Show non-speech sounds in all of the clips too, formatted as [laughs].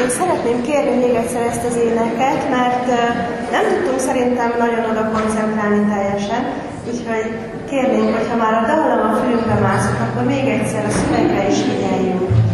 Én szeretném kérni még egyszer ezt az éneket, mert nem tudtunk szerintem nagyon oda koncentrálni teljesen, úgyhogy kérnénk, hogyha már a dallam a fülünkbe mászik, akkor még egyszer a szövegre is figyeljünk.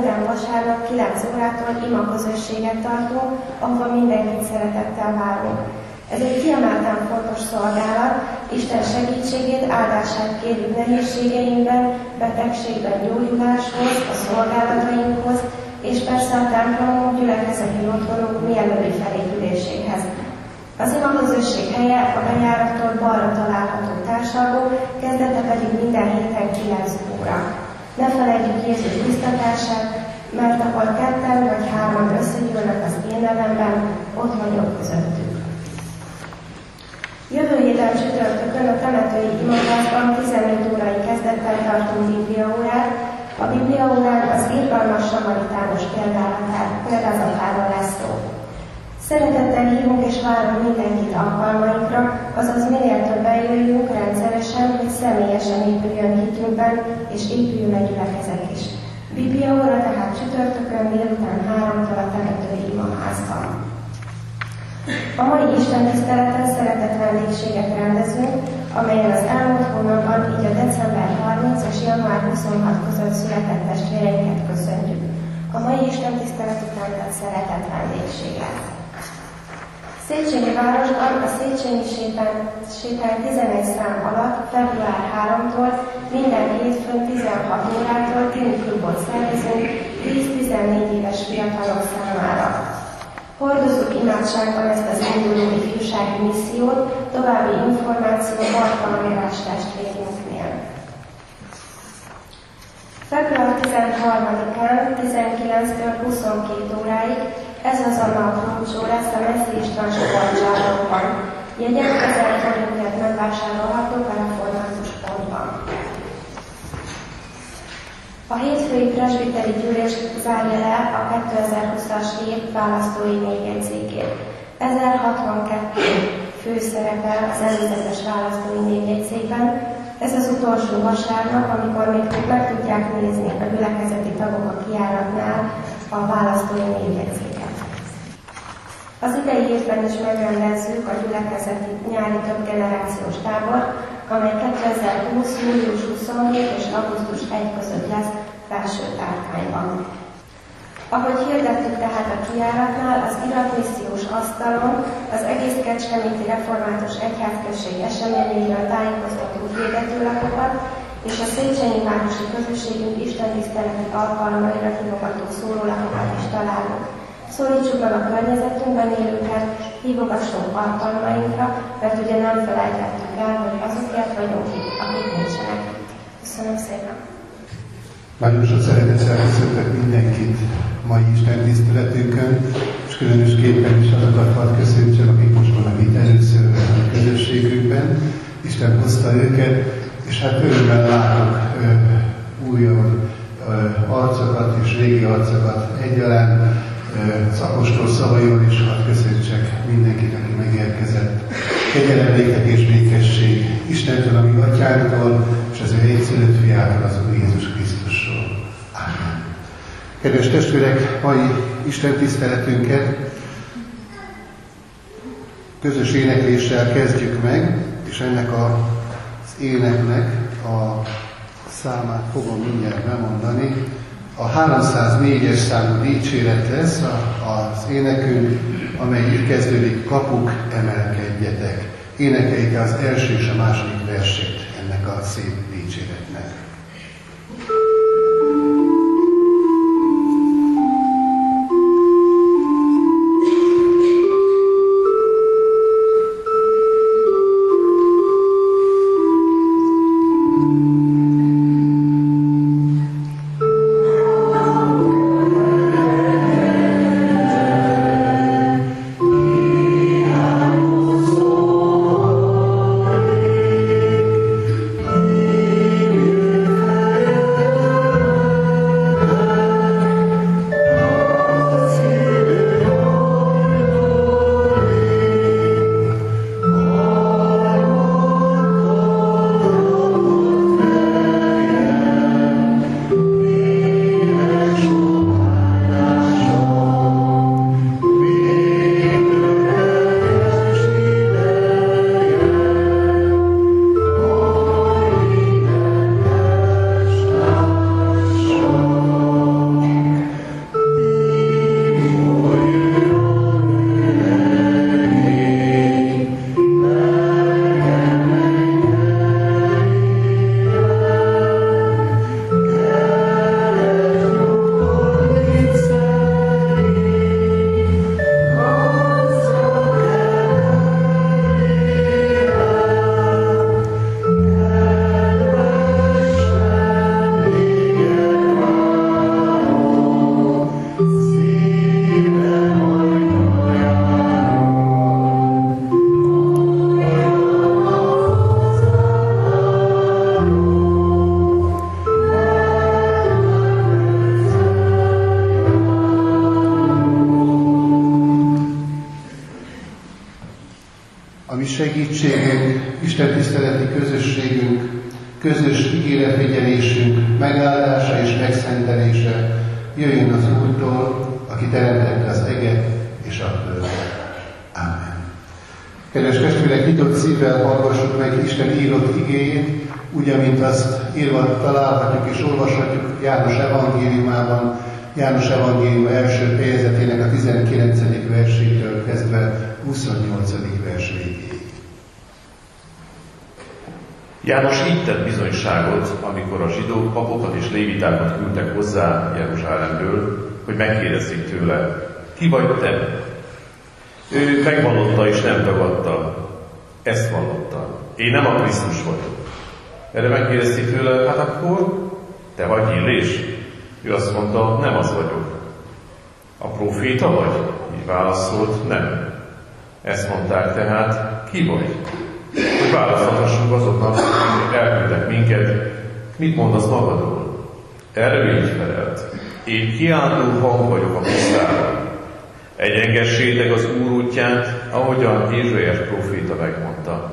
minden vasárnap 9 órától ima közösséget tartunk, ahova mindenkit szeretettel várunk. Ez egy kiemelten fontos szolgálat, Isten segítségét, áldását kérjük nehézségeinkben, betegségben gyógyuláshoz, a szolgálatainkhoz, és persze a templomunk, gyülekezeti otthonunk mielőbbi felépüléséhez. Az ima helye a bejárattól balra található társalgó, kezdete pedig minden héten 9 óra. Ne felejtjük Jézus biztatását, mert ahol ketten vagy hárman összegyűlnek az én nevemben, ott vagyok közöttük. Jövő héten csütörtökön a temetői imaházban 15 órai kezdettel tartunk bibliaórát. A bibliaórán az irgalmas samaritánus példázat, példázatáról lesz szó. Szeretettel hívunk és várunk mindenkit alkalmainkra, azaz minél többen jöjjünk rendszeresen, hogy személyesen épüljön hitünkben, és épüljön a gyülekezet is. Biblia óra tehát csütörtökön délután 3-tól a temetői imaházban. A mai Isten tiszteleten szeretett vendégséget rendezünk, amelyen az elmúlt hónapban, így a december 30 és január 26 között született testvéreinket köszöntjük. A mai Isten tisztelet után tehát szeretett vendégséget. Széchenyi városban a Széchenyi sétány 11 szám alatt február 3-tól minden hétfőn 16 órától tini klubot szervezünk 10-14 éves fiatalok számára. Hordozunk imádságban ezt az induló ifjúsági missziót, további információ Bartalmérás testvérünknél. Február 13-án 19-től 22 óráig ez az a nap roadshow lesz a Messzi István sportcsárnokban. Jegyek 1000 forintért megvásárolhatók a református pontban. A hétfői presbiteri gyűlés zárja le a 2020-as év választói névjegyzékét. 1062 fő szerepel az előzetes választói névjegyzékben. Ez az utolsó vasárnap, amikor még meg tudják nézni a gyülekezeti tagok a kiáratnál a választói névjegyzéket. Az idei évben is megrendezzük a gyülekezeti nyári generációs tábor, amely 2020. július 27 és augusztus 1 között lesz felső tárkányban. Ahogy hirdettük tehát a kiáratnál, az iratmissziós asztalon az egész Kecskeméti Református Egyházközség eseményeiről tájékoztató hirdetőlapokat és a Széchenyi Városi Közösségünk Isten tiszteleti alkalmaira hívogató szórólapokat is találunk. Szólítsuk meg a környezetünkben élőket, hívogassunk alkalmainkra, mert ugye nem felejtettük el, hogy azokért vagyunk itt, akik nincsenek. Köszönöm szépen! Nagyon sok szeretettel köszöntök mindenkit mai Isten tiszteletünkön, és különösképpen is azokat hadd köszöntsem, akik most vannak itt először a közösségünkben. Isten hozta őket, és hát örömmel látok újabb arcokat és régi arcokat egyaránt. Szakostól szavaival is hadd köszöntsek mindenkit, aki megérkezett. Kegyelem, és békesség Istentől, ami atyánktól, és az ő egyszülött fiától, az Úr Jézus Krisztusról. Amen. Kedves testvérek, mai Isten tiszteletünket közös énekléssel kezdjük meg, és ennek a éneknek a számát fogom mindjárt bemondani. A 304-es számú dicséret lesz az énekünk, amely így kezdődik, kapuk emelkedjetek. Énekeljük az első és a második versét ennek a szép János így tett bizonyságot, amikor a zsidók papokat és lévitákat küldtek hozzá Jeruzsálemből, hogy megkérdezzék tőle, ki vagy te? Ő megvallotta és nem tagadta. Ezt vallotta. Én nem a Krisztus vagyok. Erre megkérdezték tőle, hát akkor te vagy Illés? Ő azt mondta, nem az vagyok. A proféta vagy? Így válaszolt, nem. Ezt mondták tehát, ki vagy? Hogy választhassunk azoknak, akik elküldtek minket, mit mondasz magadról? Erre így felelt. Én kiáltó hang vagyok a pusztában. Egyengessétek az Úr útját, ahogyan Ézsaiás proféta megmondta.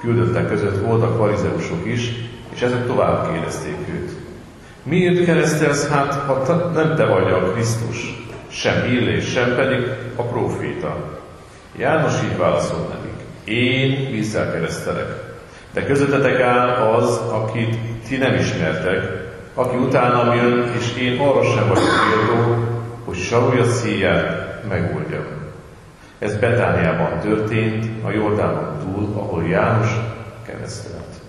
Küldöttek között voltak farizeusok is, és ezek tovább kérdezték őt. Miért keresztelsz hát, ha te, nem te vagy a Krisztus, sem Illés, sem pedig a próféta? János így válaszolt nekik. Én vízzel keresztelek. De közöttetek áll az, akit ti nem ismertek, aki utánam jön, és én arra sem vagyok méltó, hogy sarulja szíját megoldjam. Ez Betániában történt, a Jordánon túl, ahol János keresztelt.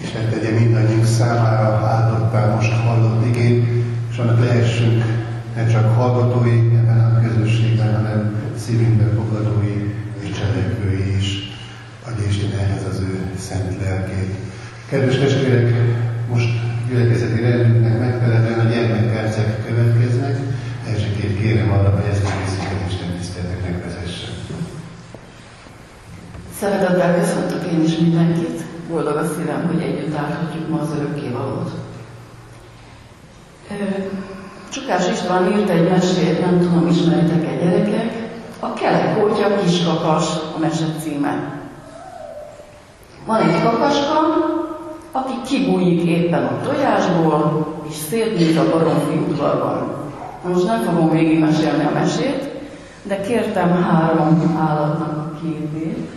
Isten tegye mindannyiunk számára áldottá most hallott igény, és annak lehessünk ne csak hallgatói ebben a közösségben, hanem szívünkben fogadói és cselekvői is. Adj Isten ehhez az ő szent lelkét. Kedves testvérek, most gyülekezeti rendünknek megfelelően a gyermekpercek következnek. Elsőként kérem arra, hogy ezt a részüket Isten tiszteleteknek vezessen. Szeretettel köszöntök én is mindenkit. Boldog a szívem, hogy együtt állhatjuk ma az örökkévalót. Csukás István írt egy mesét, nem tudom, ismeritek-e gyerekek. A kelekótya kiskakas a mese címe. Van egy kakaska, aki kibújik éppen a tojásból, és szétnéz a baromfi udvarban. Most nem fogom végigmesélni a mesét, de kértem három állatnak a képét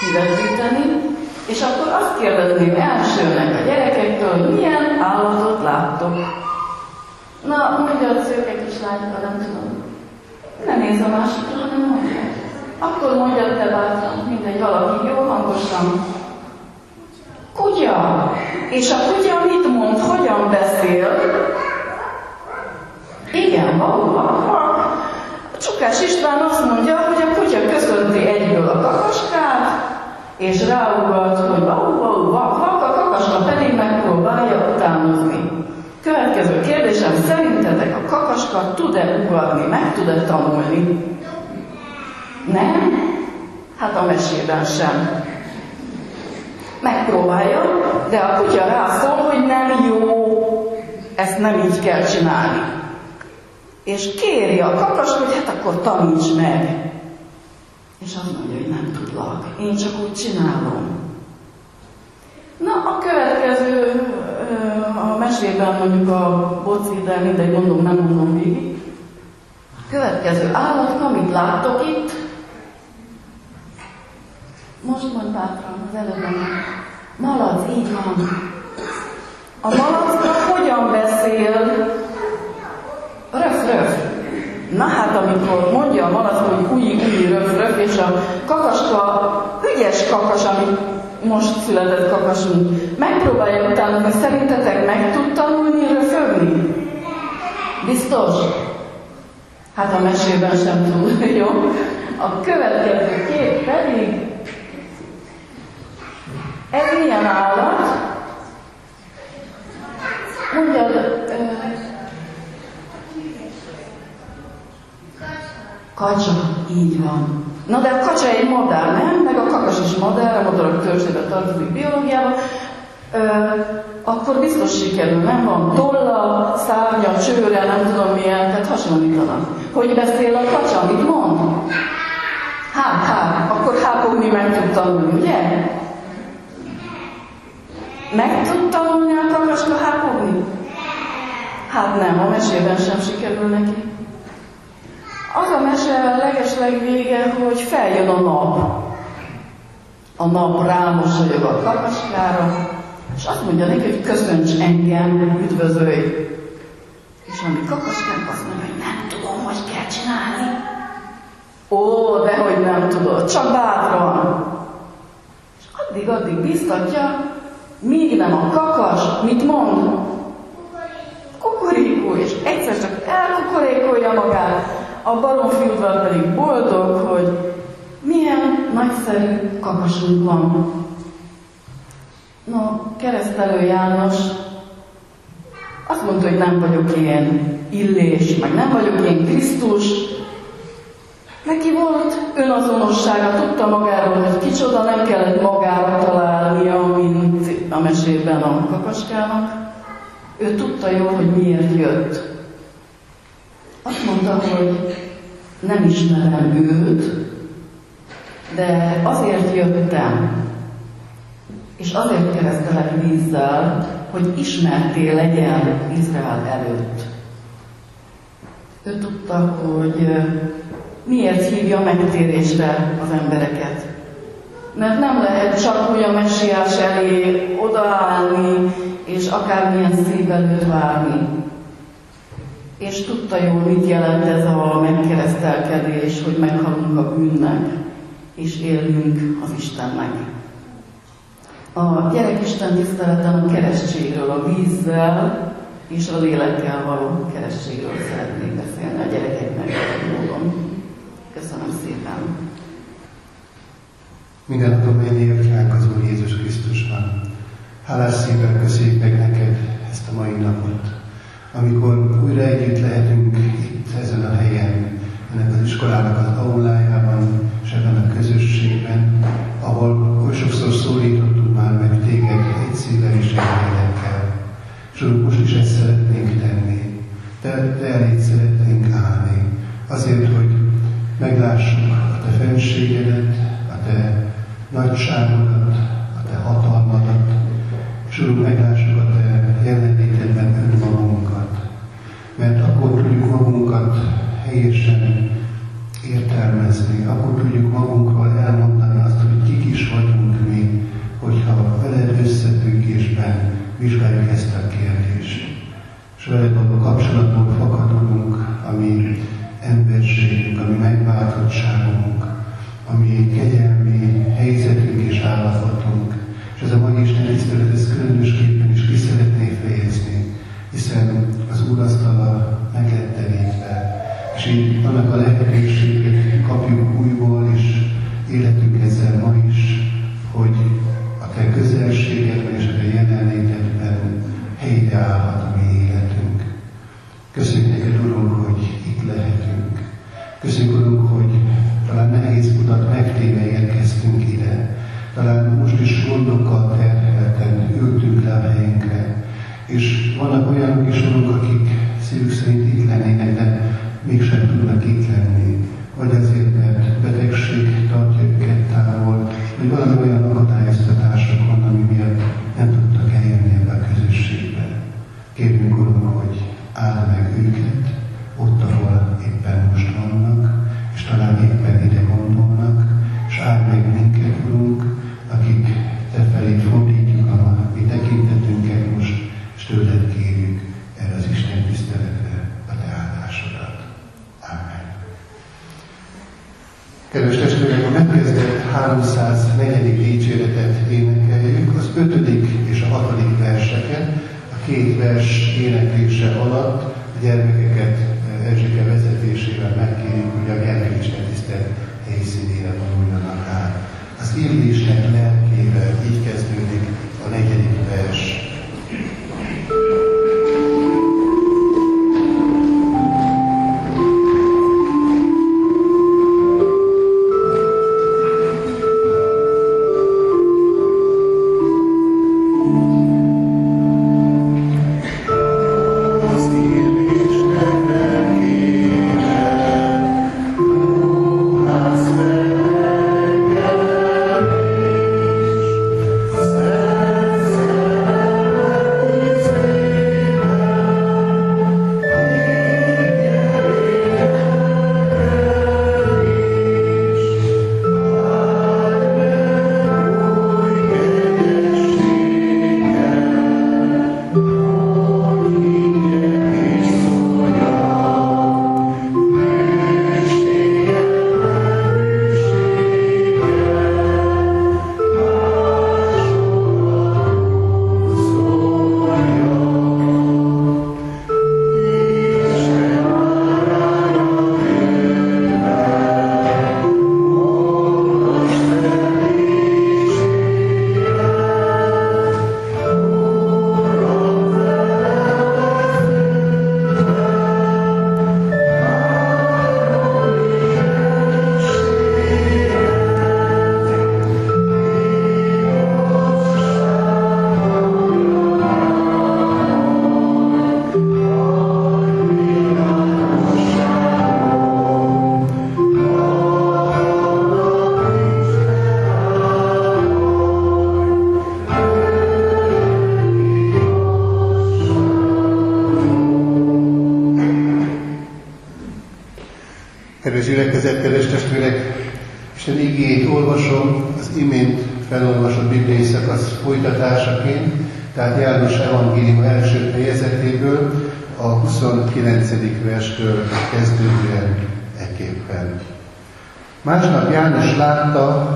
kivetíteni, és akkor azt kérdezném elsőnek a gyerekektől, milyen állatot láttok. Na, mondja a szőke kislányka, nem tudom. Nem néz a másikra, hanem mondja. Akkor mondja te bátran, mindegy, valaki jó hangosan. Kutya! És a kutya mit mond, hogyan beszél? Igen, valóban. Csukás István azt mondja, hogy a kutya köszönti egyből a kakaskát, és ráugalt, hogy vau, vau, vau, a kakaska pedig megpróbálja utánozni. Következő kérdésem, szerintetek a kakaska tud-e ugarni, meg tud-e tanulni? Nem? Hát a mesében sem. Megpróbálja, de a kutya rászól, hogy nem jó, ezt nem így kell csinálni. És kéri a kakas, hogy hát akkor taníts meg. És azt mondja, hogy nem tudlak, én csak úgy csinálom. Na, a következő, a mesében mondjuk a boci, de mindegy, mondom, nem mondom végig. Következő állat, amit láttok itt, most mond bátran, az előbb Malac, így van. A malacra hogyan beszél? Röf, röf. Na hát, amikor mondja a malac, hogy új, új, röf, röf, és a kakaska, ügyes kakas, ami most született kakasunk, megpróbálja utána, hogy szerintetek meg tud tanulni röfögni? Biztos? Hát a mesében sem tud, [laughs] jó? A következő kép pedig, ez milyen állat? Mondja, Kacsa, így van. Na de a kacsa egy modell, nem? Meg a kakas is modell, a modellok törzsébe tartozik biológiában. Ö, akkor biztos sikerül, nem van tolla, szárnya, csőre, nem tudom milyen, tehát hasonlítanak. Hogy beszél a kacsa, mit mond? Hát, hát, akkor hápogni meg tud tanulni, ugye? Meg tud tanulni a kakaska hápogni? Hát nem, a mesében sem sikerül neki. Az a mese legesleg vége, hogy feljön a nap. A nap rámosolyog a kakaskára, és azt mondja neki, hogy köszönts engem, üdvözölj. És ami kakaskánk azt mondja, hogy nem tudom, hogy kell csinálni. Ó, de hogy nem tudod, csak bátran. És addig-addig biztatja, nem a kakas, mit mond? Kukorikó, és egyszer csak elkukorékolja magát, a baromfi udvar pedig boldog, hogy milyen nagyszerű kakasunk van. No, keresztelő János azt mondta, hogy nem vagyok ilyen illés, meg nem vagyok ilyen Krisztus. Neki volt önazonossága, tudta magáról, hogy kicsoda, nem kellett magára találnia, mint a mesében a kakaskának. Ő tudta jól, hogy miért jött. Azt mondta, hogy nem ismerem őt, de azért jöttem, és azért keresztelek vízzel, hogy ismerté legyen Izrael előtt. Ő tudta, hogy miért hívja megtérésre az embereket. Mert nem lehet csak úgy a messiás elé odaállni, és akármilyen szívvel várni és tudta jól, mit jelent ez a megkeresztelkedés, hogy meghalunk a bűnnek, és élünk az Istennek. A gyerekisten tiszteleten a keresztségről, a vízzel és a lélekkel való keresztségről szeretnék beszélni a gyerekeknek módon. Köszönöm szépen! Minden adom mennyi ránk az Úr Jézus Krisztusban. Hálás szívvel köszönjük meg neked ezt a mai napot, amikor újra együtt lehetünk itt ezen a helyen, ennek az iskolának az aulájában, és ebben a közösségben, ahol oly sokszor szólítottunk már meg téged egy szívvel és egy lélekkel. És most is ezt szeretnénk tenni. Te, te elég szeretnénk állni. Azért, hogy meglássuk a te fenségedet, a te nagyságodat, a te hatalmadat, és úr, meglássuk a te jelenlétedben önmagunkat. Mert akkor tudjuk magunkat helyesen értelmezni, akkor tudjuk magunkról elmondani azt, hogy kik is vagyunk mi, hogyha veled összefüggésben vizsgáljuk ezt a kérdést. És veled való kapcsolatból fakadunk, ami emberségünk, ami megváltottságunk, ami kegyelmi helyzetünk és állapotunk. És ez a mai Isten tisztelet, ez különösképpen is ki szeretné fejezni, hiszen az Úrasztala meg lett terítve, és így annak a lehetőséget kapjuk újból, és életünk ezzel ma is, hogy a Te közelségedben és a Te jelenlétedben helyreállhat a mi életünk. Köszönjük neked, Urunk, hogy itt lehetünk. Köszönjük, megtéve érkeztünk ide. Talán most is gondokkal terhelten ültünk le a helyünkre. És vannak olyanok is, Urunk, akik szívük szerint itt lennének, de mégsem tudnak itt lenni. Vagy azért, mert betegség tartja őket távol, vagy valami olyan akadályoztatások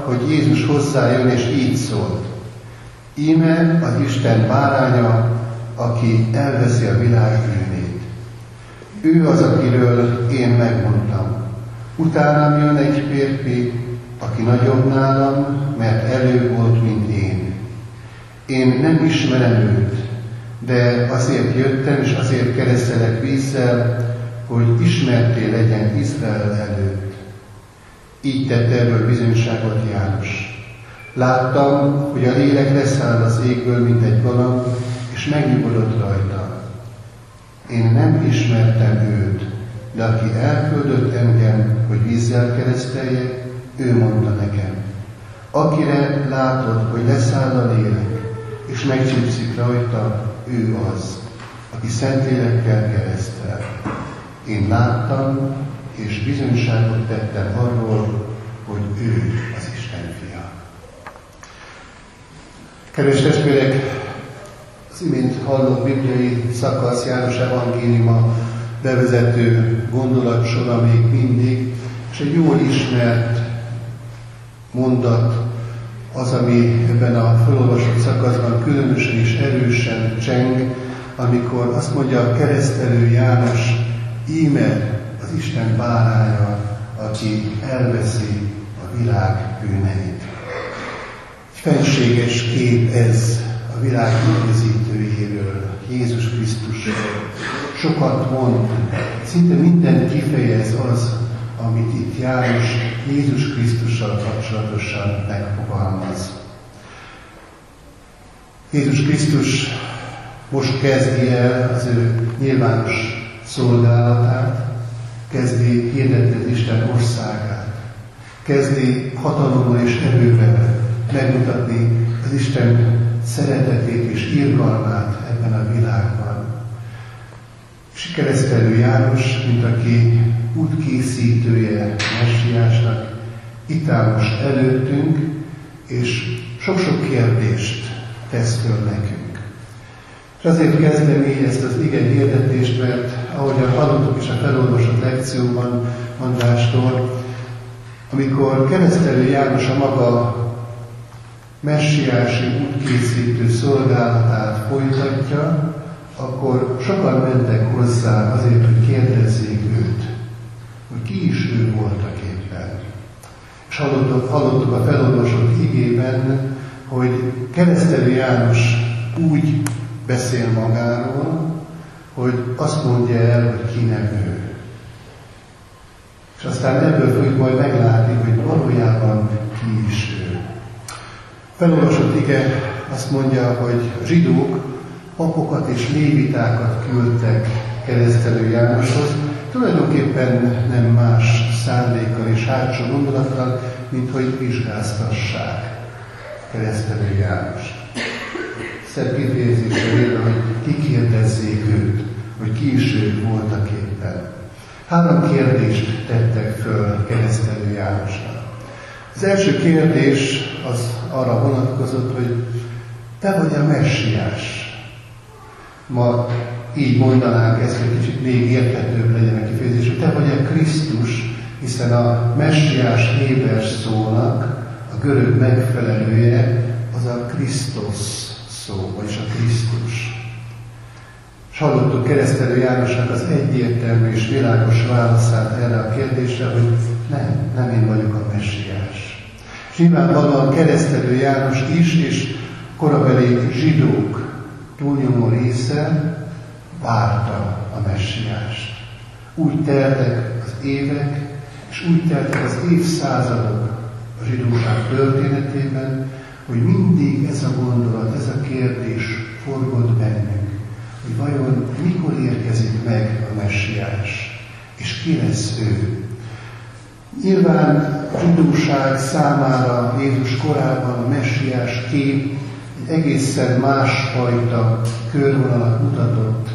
hogy Jézus hozzájön, és így szólt. Íme az Isten báránya, aki elveszi a világ bűnét. Ő az, akiről én megmondtam. Utánam jön egy férfi, aki nagyobb nálam, mert elő volt, mint én. Én nem ismerem őt, de azért jöttem, és azért keresztelek vízzel, hogy ismerté legyen Izrael előtt. Így tett erről bizonyságot János. Láttam, hogy a lélek leszáll az égből, mint egy galamb, és megnyugodott rajta. Én nem ismertem őt, de aki elküldött engem, hogy vízzel kereszteljek, ő mondta nekem. Akire látod, hogy leszáll a lélek, és megcsípszik rajta, ő az, aki Szentlélekkel keresztel. Én láttam, és bizonyságot tettem arról, hogy ő az Isten fia. Kedves testvérek, az imént hallott bibliai szakasz János Evangéliuma bevezető gondolatsora még mindig, és egy jól ismert mondat az, ami ebben a felolvasott szakaszban különösen és erősen cseng, amikor azt mondja a keresztelő János, íme az Isten báránya, aki elveszi a világ bűneit. Fenséges kép ez a világ üdvözítőjéről, Jézus Krisztusról. Sokat mond, szinte minden kifejez az, amit itt János Jézus Krisztussal kapcsolatosan megfogalmaz. Jézus Krisztus most kezdi el az ő nyilvános szolgálatát, kezdi hirdetni az Isten országát, kezdi hatalommal és erővel megmutatni az Isten szeretetét és irgalmát ebben a világban. És keresztelő János, mint aki útkészítője Messiásnak, itt áll most előttünk, és sok-sok kérdést tesz föl nekünk. És azért kezdem így ezt az igen hirdetést, mert ahogyan hallottuk is a felolvasott lekcióban Andrástól, amikor keresztelő János a maga messiási útkészítő szolgálatát folytatja, akkor sokan mentek hozzá azért, hogy kérdezzék őt, hogy ki is ő voltak éppen. És hallottuk, hallottuk a felolvasott igében, hogy keresztelő János úgy beszél magáról, hogy azt mondja el, hogy ki nem ő. És aztán ebből fogjuk majd meglátni, hogy valójában ki is ő. Felolvasott ige azt mondja, hogy a zsidók papokat és lévitákat küldtek keresztelő Jánoshoz, tulajdonképpen nem más szándékkal és hátsó gondolattal, mint hogy vizsgáztassák keresztelő János. Szebb kifejezésre élve, hogy kikérdezzék őt, hogy ki is ő voltak éppen. Három kérdést tettek föl keresztelő Jánosnak. Az első kérdés az arra vonatkozott, hogy te vagy a messiás. Ma így mondanánk ezt, hogy kicsit még érthetőbb legyen a kifejezés, hogy te vagy a Krisztus, hiszen a messiás héber szónak a görög megfelelője az a Krisztus szó, vagyis a Krisztus. És hallottuk keresztelő Jánosnak az egyértelmű és világos válaszát erre a kérdésre, hogy nem, nem én vagyok a messiás. És nyilvánvalóan keresztelő János is, és korabeli zsidók túlnyomó része várta a messiást. Úgy teltek az évek, és úgy teltek az évszázadok a zsidóság történetében, hogy mindig ez a gondolat, ez a kérdés forgott bennünk, hogy vajon mikor érkezik meg a messiás, és ki lesz ő. Nyilván a zsidóság számára Jézus korában a messiás kép egy egészen másfajta körvonalat mutatott,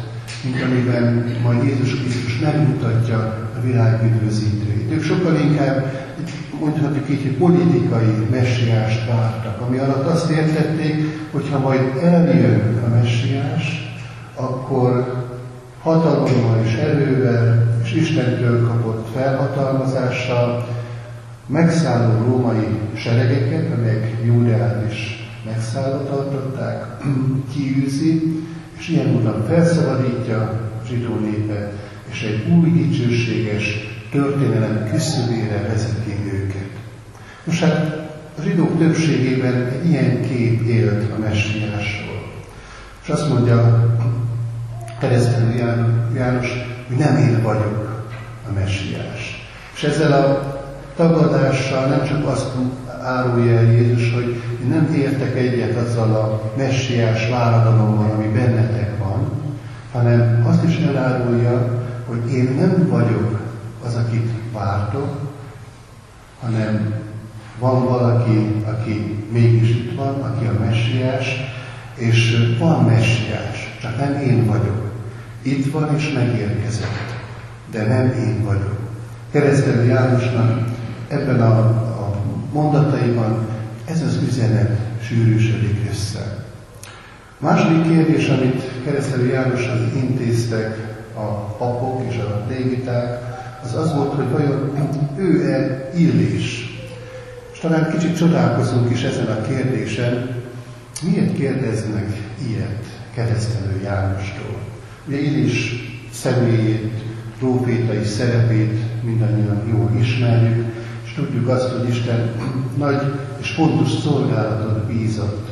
mint amiben majd Jézus Krisztus megmutatja a világ üdvözítőit. Ők sokkal inkább, mondhatjuk így, hogy politikai messiást vártak, ami alatt azt értették, hogy ha majd eljön a messiás, akkor hatalommal és erővel és Istentől kapott felhatalmazással megszálló római seregeket, amelyek Júdeát is megszállva tartották, [clears throat] kiűzi, és ilyen módon felszabadítja a zsidó népet, és egy új dicsőséges történelem küszöbére vezeti őket. Most hát a zsidók többségében egy ilyen kép élt a messiásról. És azt mondja keresztelő János, hogy nem én vagyok a messiás. És ezzel a tagadással nem csak azt árulja el Jézus, hogy én nem értek egyet azzal a messiás váradalommal, ami bennetek van, hanem azt is elárulja, hogy én nem vagyok az, akit vártok, hanem van valaki, aki mégis itt van, aki a messiás, és van messiás, csak nem én vagyok. Itt van és megérkezett, de nem én vagyok. Keresztelő Jánosnak ebben a, a mondataiban ez az üzenet sűrűsödik össze. A második kérdés, amit keresztelő Jánoshoz intéztek a papok és a légiták, az az volt, hogy vajon ő-e illés. És talán kicsit csodálkozunk is ezen a kérdésen, miért kérdeznek ilyet keresztelő Jánostól? Ugye Illés személyét, profétai szerepét mindannyian jól ismerjük, és tudjuk azt, hogy Isten nagy és fontos szolgálatot bízott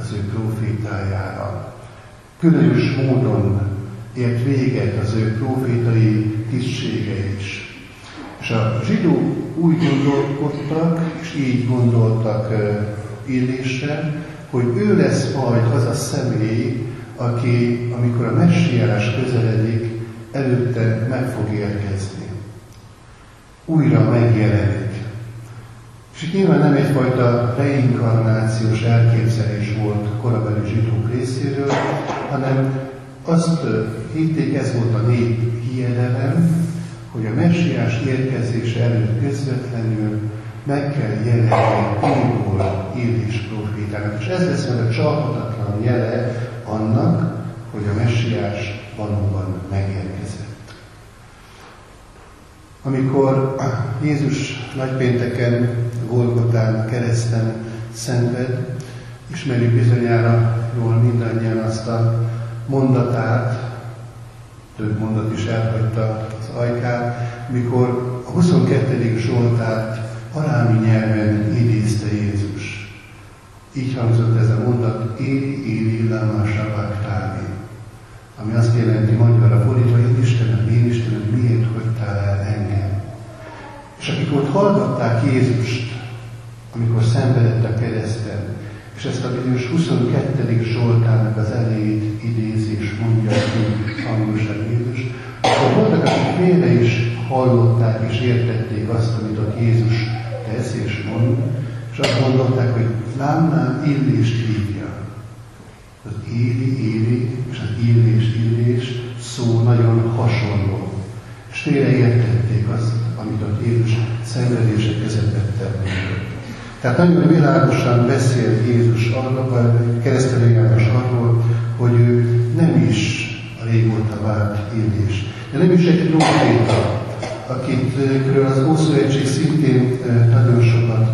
az ő profétájára. Különös módon ért véget az ő profétai tisztsége is. És a zsidók úgy gondolkodtak, és így gondoltak Illésre, hogy ő lesz majd az a személy, aki, amikor a messiás közeledik, előtte meg fog érkezni. Újra megjelenik. És itt nyilván nem egyfajta reinkarnációs elképzelés volt korabeli zsidók részéről, hanem azt hitték, ez volt a nép hiedelem, hogy a messiás érkezése előtt közvetlenül meg kell jelenni Írból Illés profétának. És ez lesz meg a csalhatatlan jele annak, hogy a messiás valóban megérkezett. Amikor Jézus nagypénteken, Golgotán, kereszten szenved, ismerjük bizonyára jól mindannyian azt a mondatát, több mondat is elhagyta az ajkát, mikor a 22. Zsoltárt arámi nyelven idézte Jézus. Így hangzott ez a mondat, éli, éli, lama sabachthani, ami azt jelenti magyarra fordítva, én Istenem, én Istenem, miért hagytál el engem? És akik ott hallgatták Jézust, amikor szenvedett a kereszten, és ezt a bizonyos 22. Zsoltának az elejét idézi és mondja ki hangosan Jézus, akkor voltak, akik félre is hallották és értették azt, amit ott Jézus tesz és mond, és azt gondolták, hogy lámnál illést hívja. Az éli, éli, és az illés, illés szó nagyon hasonló. És félreértették azt, amit ott Jézus szenvedése közepette mondott. Tehát nagyon világosan beszél Jézus arról, keresztelő János arról, hogy ő nem is a régóta várt élés. De nem is egy proféta, akikről az Ószövetség szintén nagyon sokat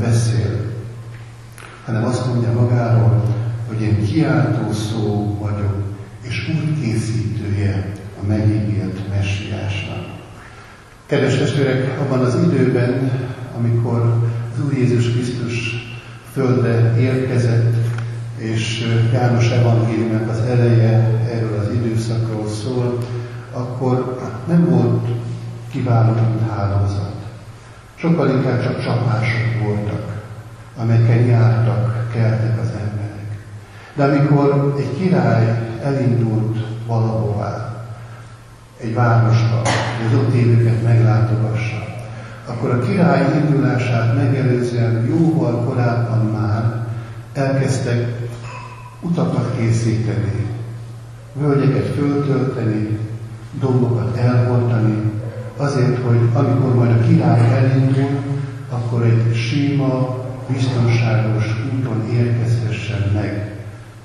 beszél, hanem azt mondja magáról, hogy én kiáltó szó vagyok, és útkészítője a megígért messiásnak. Kedves testvérek, abban az időben, amikor az Úr Jézus Krisztus földre érkezett, és János evangéliumnak az eleje erről az időszakról szól, akkor nem volt kiváló hálózat. Sokkal inkább csak csapások voltak, amelyeken jártak, keltek az emberek. De amikor egy király elindult valahová, egy városba, hogy az ott élőket meglátogassa, akkor a király indulását megelőzően jóval korábban már elkezdtek utakat készíteni, völgyeket föltölteni, dombokat elhordani, azért, hogy amikor majd a király elindul, akkor egy sima, biztonságos úton érkezhessen meg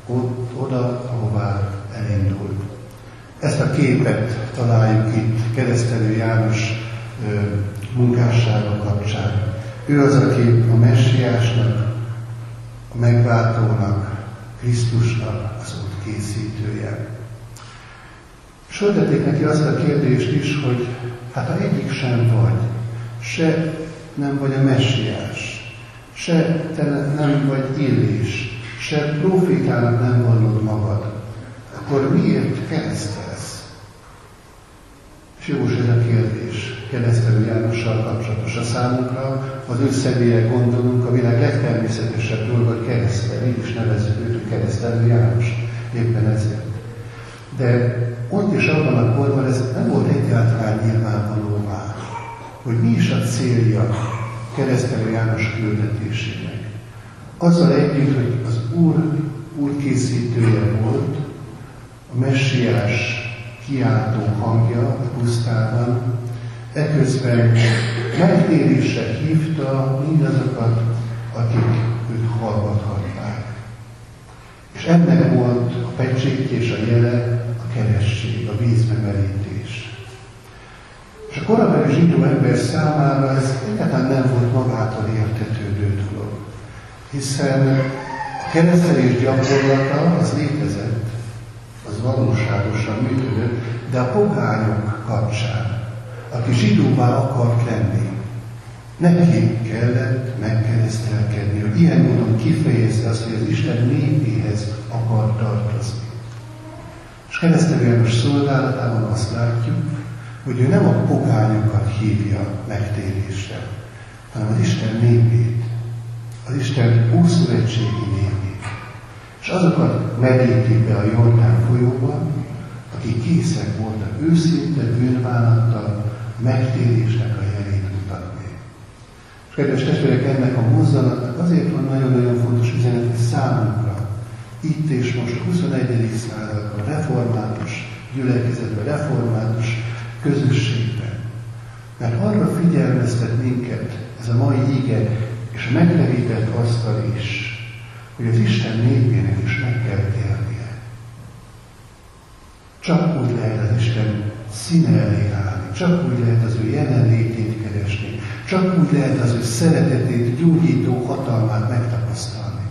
ott, oda, ahová elindult. Ezt a képet találjuk itt keresztelő János munkássága kapcsán. Ő az, aki a messiásnak a megváltónak, Krisztusnak az út készítője. És föltették neki azt a kérdést is, hogy hát ha egyik sem vagy, se nem vagy a messiás, se te nem vagy illés, se profétának nem vallod magad, akkor miért keresztelsz? És jogos a kérdés, keresztelő Jánossal kapcsolatos a számunkra, az ő személyre gondolunk, a világ legtermészetesebb dolga, keresztel, így is nevezzük őt, keresztelő János, éppen ezért. De ott is abban a korban ez nem volt egyáltalán nyilvánvalóvá, hogy mi is a célja keresztelő János küldetésének. Azzal együtt, hogy az Úr úr készítője volt, a messiás kiáltó hangja a pusztában, eközben megtérésre hívta mindazokat, akik őt hallgathatták. És ennek volt a pecsét és a jele, a keresség, a vízbemerítés. És a korabeli zsidó ember számára ez egyáltalán nem volt magától értetődő dolog, hiszen a keresztelés gyakorlata az létezett, az valóságosan működött, de a pogányok kapcsán, aki zsidóvá akart lenni, neki kellett megkeresztelkedni, ilyen módon kifejezte azt, hogy az Isten népéhez akar tartozni. És keresztelő János szolgálatában azt látjuk, hogy ő nem a pogányokat hívja megtérésre, hanem az Isten népét, az Isten ószövetségi népét. És azokat meríti be a Jordán folyóban, akik készek voltak őszinte bűnvállattal megtérésnek a jelét mutatni. És kedves testvérek, ennek a mozzanatnak azért van nagyon-nagyon fontos üzenet számunkra, itt és most a 21. században, református gyülekezetben, református közösségben. Mert arra figyelmeztet minket ez a mai ige, és a meglevített asztal is, hogy az Isten népének is meg kell térnie. Csak úgy lehet az Isten színe elé állni, csak úgy lehet az ő jelenlétét keresni, csak úgy lehet az ő szeretetét, gyógyító hatalmát megtapasztalni,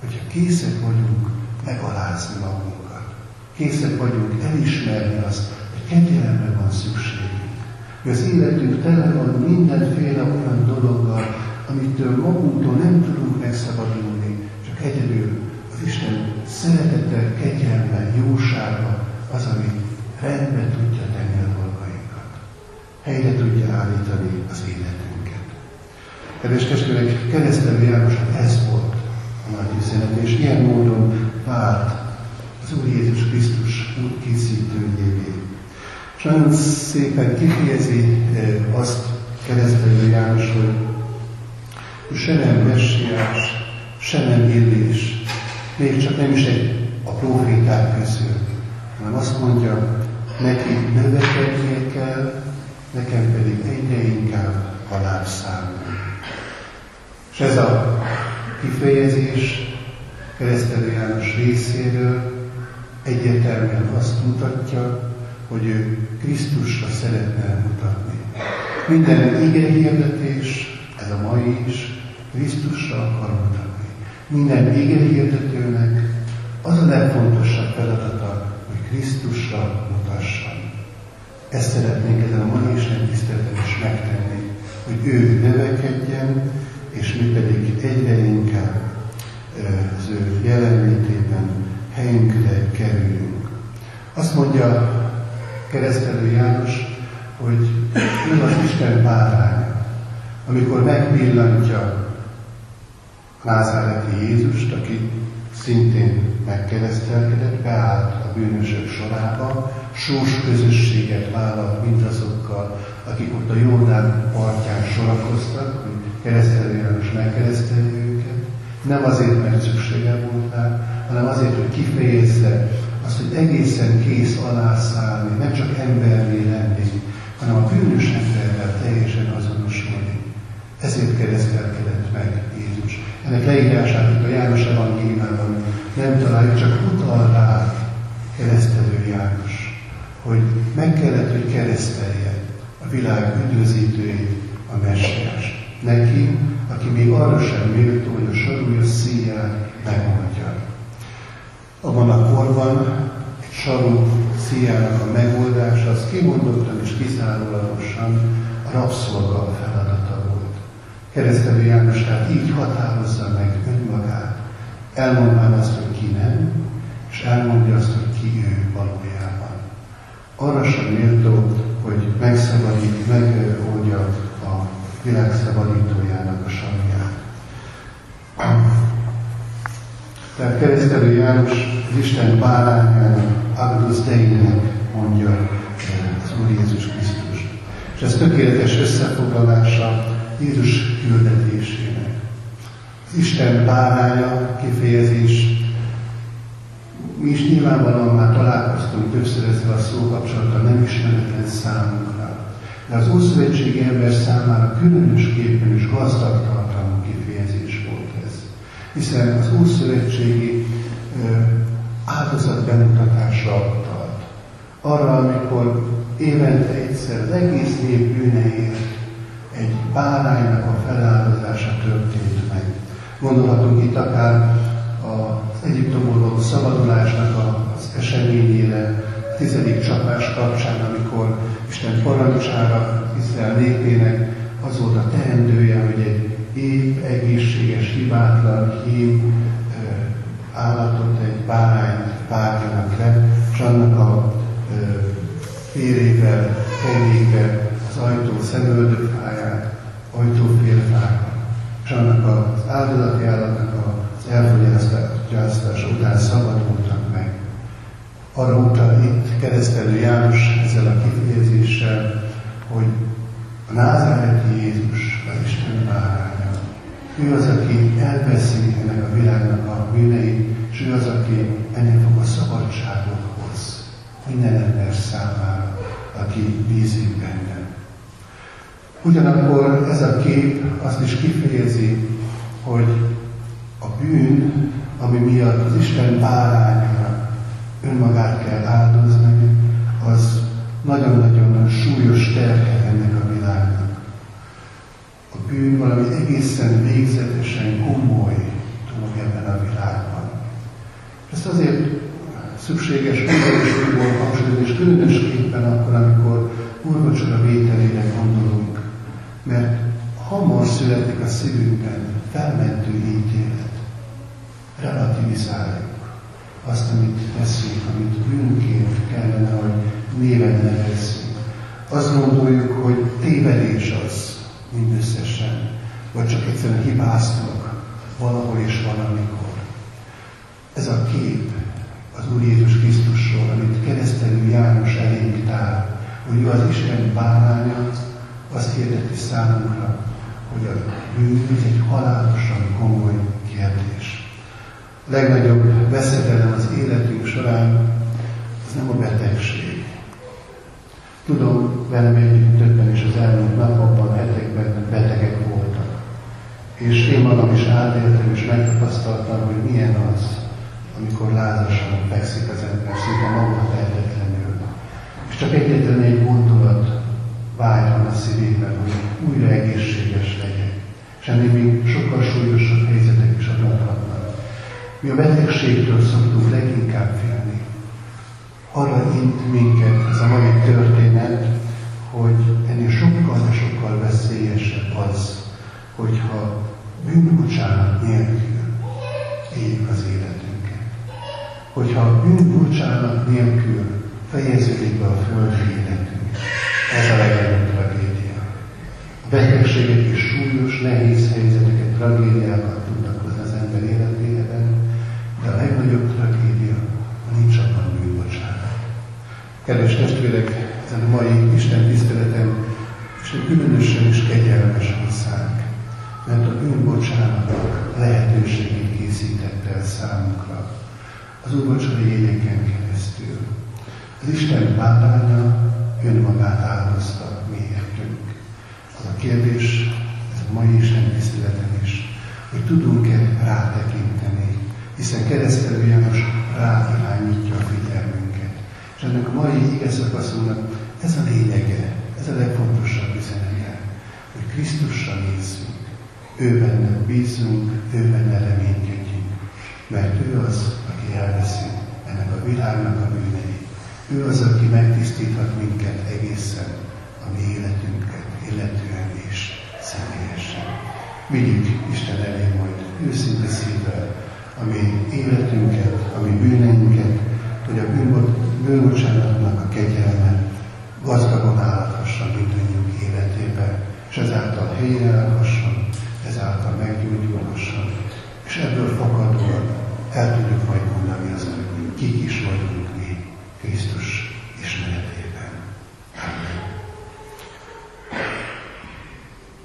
hogyha készek vagyunk megalázni magunkat, készek vagyunk elismerni azt, hogy kegyelemre van szükségünk, hogy az életünk tele van mindenféle olyan dologgal, amitől magunktól nem tudunk megszabadulni, csak egyedül az Isten szeretete, kegyelme, jósága az, ami rendbe tudja. Helyre tudja állítani az életünket. Kedves testvérek, keresztelő Jánosnak ez volt a nagy üzenet, és ilyen módon vált az Úr Jézus Krisztus útkészítőjévé. És nagyon szépen kifejezi azt keresztelő János, hogy se nem messiás, se nem illés, még csak nem is egy a proféták közül, hanem azt mondja, neki növekednie kell, nekem pedig egyre inkább halál számol. És ez a kifejezés keresztelő János részéről egyértelműen azt mutatja, hogy ő Krisztusra szeretne mutatni. Minden ige hirdetés, ez a mai is, Krisztusra akar mutatni. Minden ige hirdetőnek az a legfontosabb feladata, hogy Krisztusra. Ezt szeretnénk ezen a mai Isten tiszteleten is megtenni, hogy ő növekedjen, és mi pedig egyre inkább az ő jelenlétében helyünkre kerüljünk. Azt mondja keresztelő János, hogy ő az Isten báránya, amikor megpillantja Názáreti Jézust, aki szintén megkeresztelkedett, beállt a bűnösök sorába, sós közösséget vállalt mindazokkal, akik ott a Jordán partján sorakoztak, hogy keresztelő János megkeresztelje őket. Nem azért, mert szüksége volt rá, hanem azért, hogy kifejezze azt, hogy egészen kész alászállni, nem csak emberré lenni, hanem a bűnös emberrel teljesen azonosulni. Ezért keresztelkedett meg Jézus. Ennek leírását a János evangéliumában nem találjuk, csak utal rá keresztelő János, hogy meg kellett, hogy keresztelje a világ üdvözítőjét, a messiás. Neki, aki még arra sem méltó, hogy a sarúja szíját megoldja. Abban a korban egy sarú szíjának a megoldása az kimondottan és kizárólagosan a rabszolga feladata volt. Keresztelő János tehát így határozza meg önmagát, elmondván azt, hogy ki nem, és elmondja azt, hogy ki ő valójában. Arra sem méltó, hogy megszabadít, megoldja a világ szabadítójának a sarját. Tehát keresztelő János Isten bálányának, Agnus Deinek mondja az Úr Jézus Krisztus. És ez tökéletes összefoglalása Jézus küldetésének. Az Isten báránya kifejezés, mi is nyilvánvalóan már találkoztunk többször ezzel a szókapcsolattal, nem ismeretlen számunkra. De az Ószövetségi ember számára különösképpen is gazdag tartalmú kifejezés volt ez. Hiszen az Ószövetségi áldozat bemutatásra utalt. Arra, amikor évente egyszer az egész nép bűneért egy báránynak a feláldozása történt meg. Gondolhatunk itt akár az Egyiptomból való szabadulásnak az eseményére, a tizedik csapás kapcsán, amikor Isten parancsára Izrael népének az volt a teendője, hogy egy épp, egészséges, hibátlan, hím állatot, egy bárányt vágjanak le, és annak a férével, kenyékbe az ajtó szemöldökfáját, ajtófélfákat, és annak az áldozati állatnak az elfogyasztása után szabadultak meg. Arra utal itt keresztelő János ezzel a kifejezéssel, hogy a názáreti Jézus az Isten báránya. Ő az, aki elveszi ennek a világnak a bűneit, és ő az, aki ennek fog a szabadságot hoz minden ember számára, aki bízik benne. Ugyanakkor ez a kép azt is kifejezi, hogy a bűn, ami miatt az Isten bárányra önmagát kell áldozni, az nagyon-nagyon súlyos terhe ennek a világnak. A bűn valami egészen végzetesen komoly dolog ebben a világban. Ezt azért szükséges újból hangsúlyozni, és különösképpen akkor, amikor úrvacsora vételére gondolunk, mert hamar születik a szívünkben felmentő ítélet. Relativizáljuk azt, amit teszünk, amit bűnként kellene, hogy néven nevezzünk. Azt gondoljuk, hogy tévedés az mindösszesen, vagy csak egyszerűen hibáztunk valahol és valamikor. Ez a kép az Úr Jézus Krisztusról, amit keresztelő János elénk tár, hogy ő az Isten báránya, azt hirdeti számunkra, hogy a bűn egy halálosan komoly kérdés. Legnagyobb veszedelem az életünk során az nem a betegség. Tudom, velem együtt többen is az elmúlt napokban, hetekben betegek voltak. És én magam is átéltem és megtapasztaltam, hogy milyen az, amikor lázasan fekszik az ember, szinte maga tehetetlenül. És csak egyetlen egy gondolat vágyom a szívében, hogy újra egészséges legyek. És ennél még sokkal súlyosabb helyzetek is adódhatnak. Mi a betegségtől szoktunk leginkább félni. Arra int minket ez a mai történet, hogy ennél sokkal, de sokkal veszélyesebb az, hogyha bűnbocsánat nélkül éljük az életünket. Hogyha bűnbocsánat nélkül fejeződik be a földi életünk, ez a legnagyobb tragédia. A betegségek is súlyos, nehéz helyzeteket, tragédiákat tudnak hozni az ember életében, legnagyobb tragédia, ha nincs abban bűnbocsánat. Kedves testvérek, ezen a mai Isten tiszteletem, és különösen is kegyelmes hozzánk, mert a bűnbocsánatnak lehetőségét készítette el számunkra az úrvacsori jegyeken keresztül. Az Isten báránya önmagát áldozta miértünk. Az a kérdés, ez a mai Isten tiszteleten is, hogy tudunk-e rátekinteni, hiszen keresztelő János ráirányítja a figyelmünket. És ennek a mai ige szakaszunknak ez a lényege, ez a legfontosabb üzenete, hogy Krisztusra nézzünk, Ő benne bízunk, ő benne reménykedjünk, mert ő az, aki elveszi ennek a világnak a bűneit. Ő az, aki megtisztíthat minket egészen a mi életünket, illetően és személyesen. Vigyük Isten elé majd őszinte szívvel a mi életünket, a mi bűneinket, hogy a bűnbocsánatnak a kegyelme gazdagon állhasson mindannyiunk életében, és ezáltal helyreállhasson, ezáltal meggyógyulhasson, és ebből fakadóan el tudjuk majd mondani az, hogy kik is vagyunk mi Krisztus ismeretében. Amen.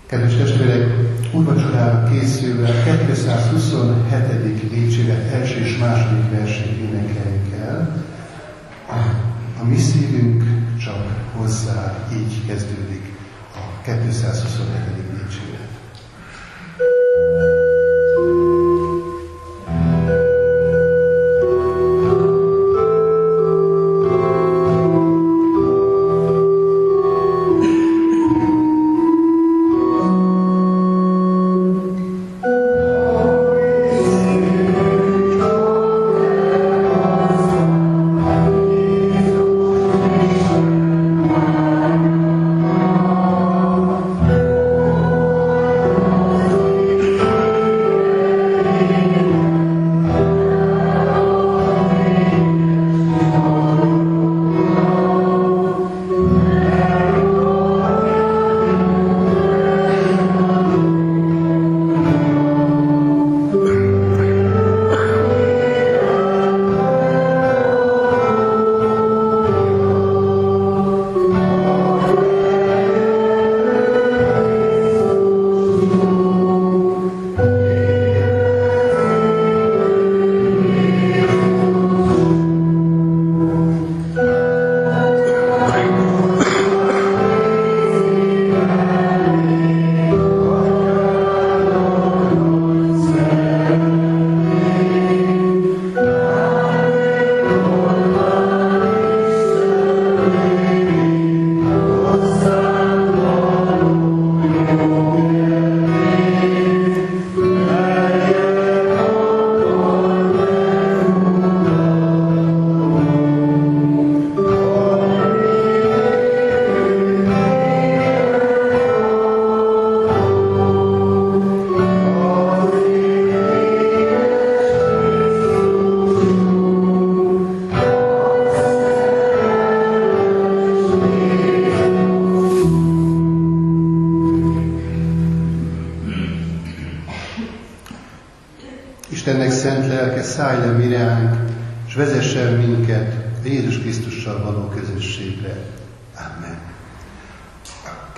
Kedves testvérek, úrvacsorára készülve 227. dicséret első és második versét énekeljük el. A mi szívünk csak hozzá így kezdődik a 227.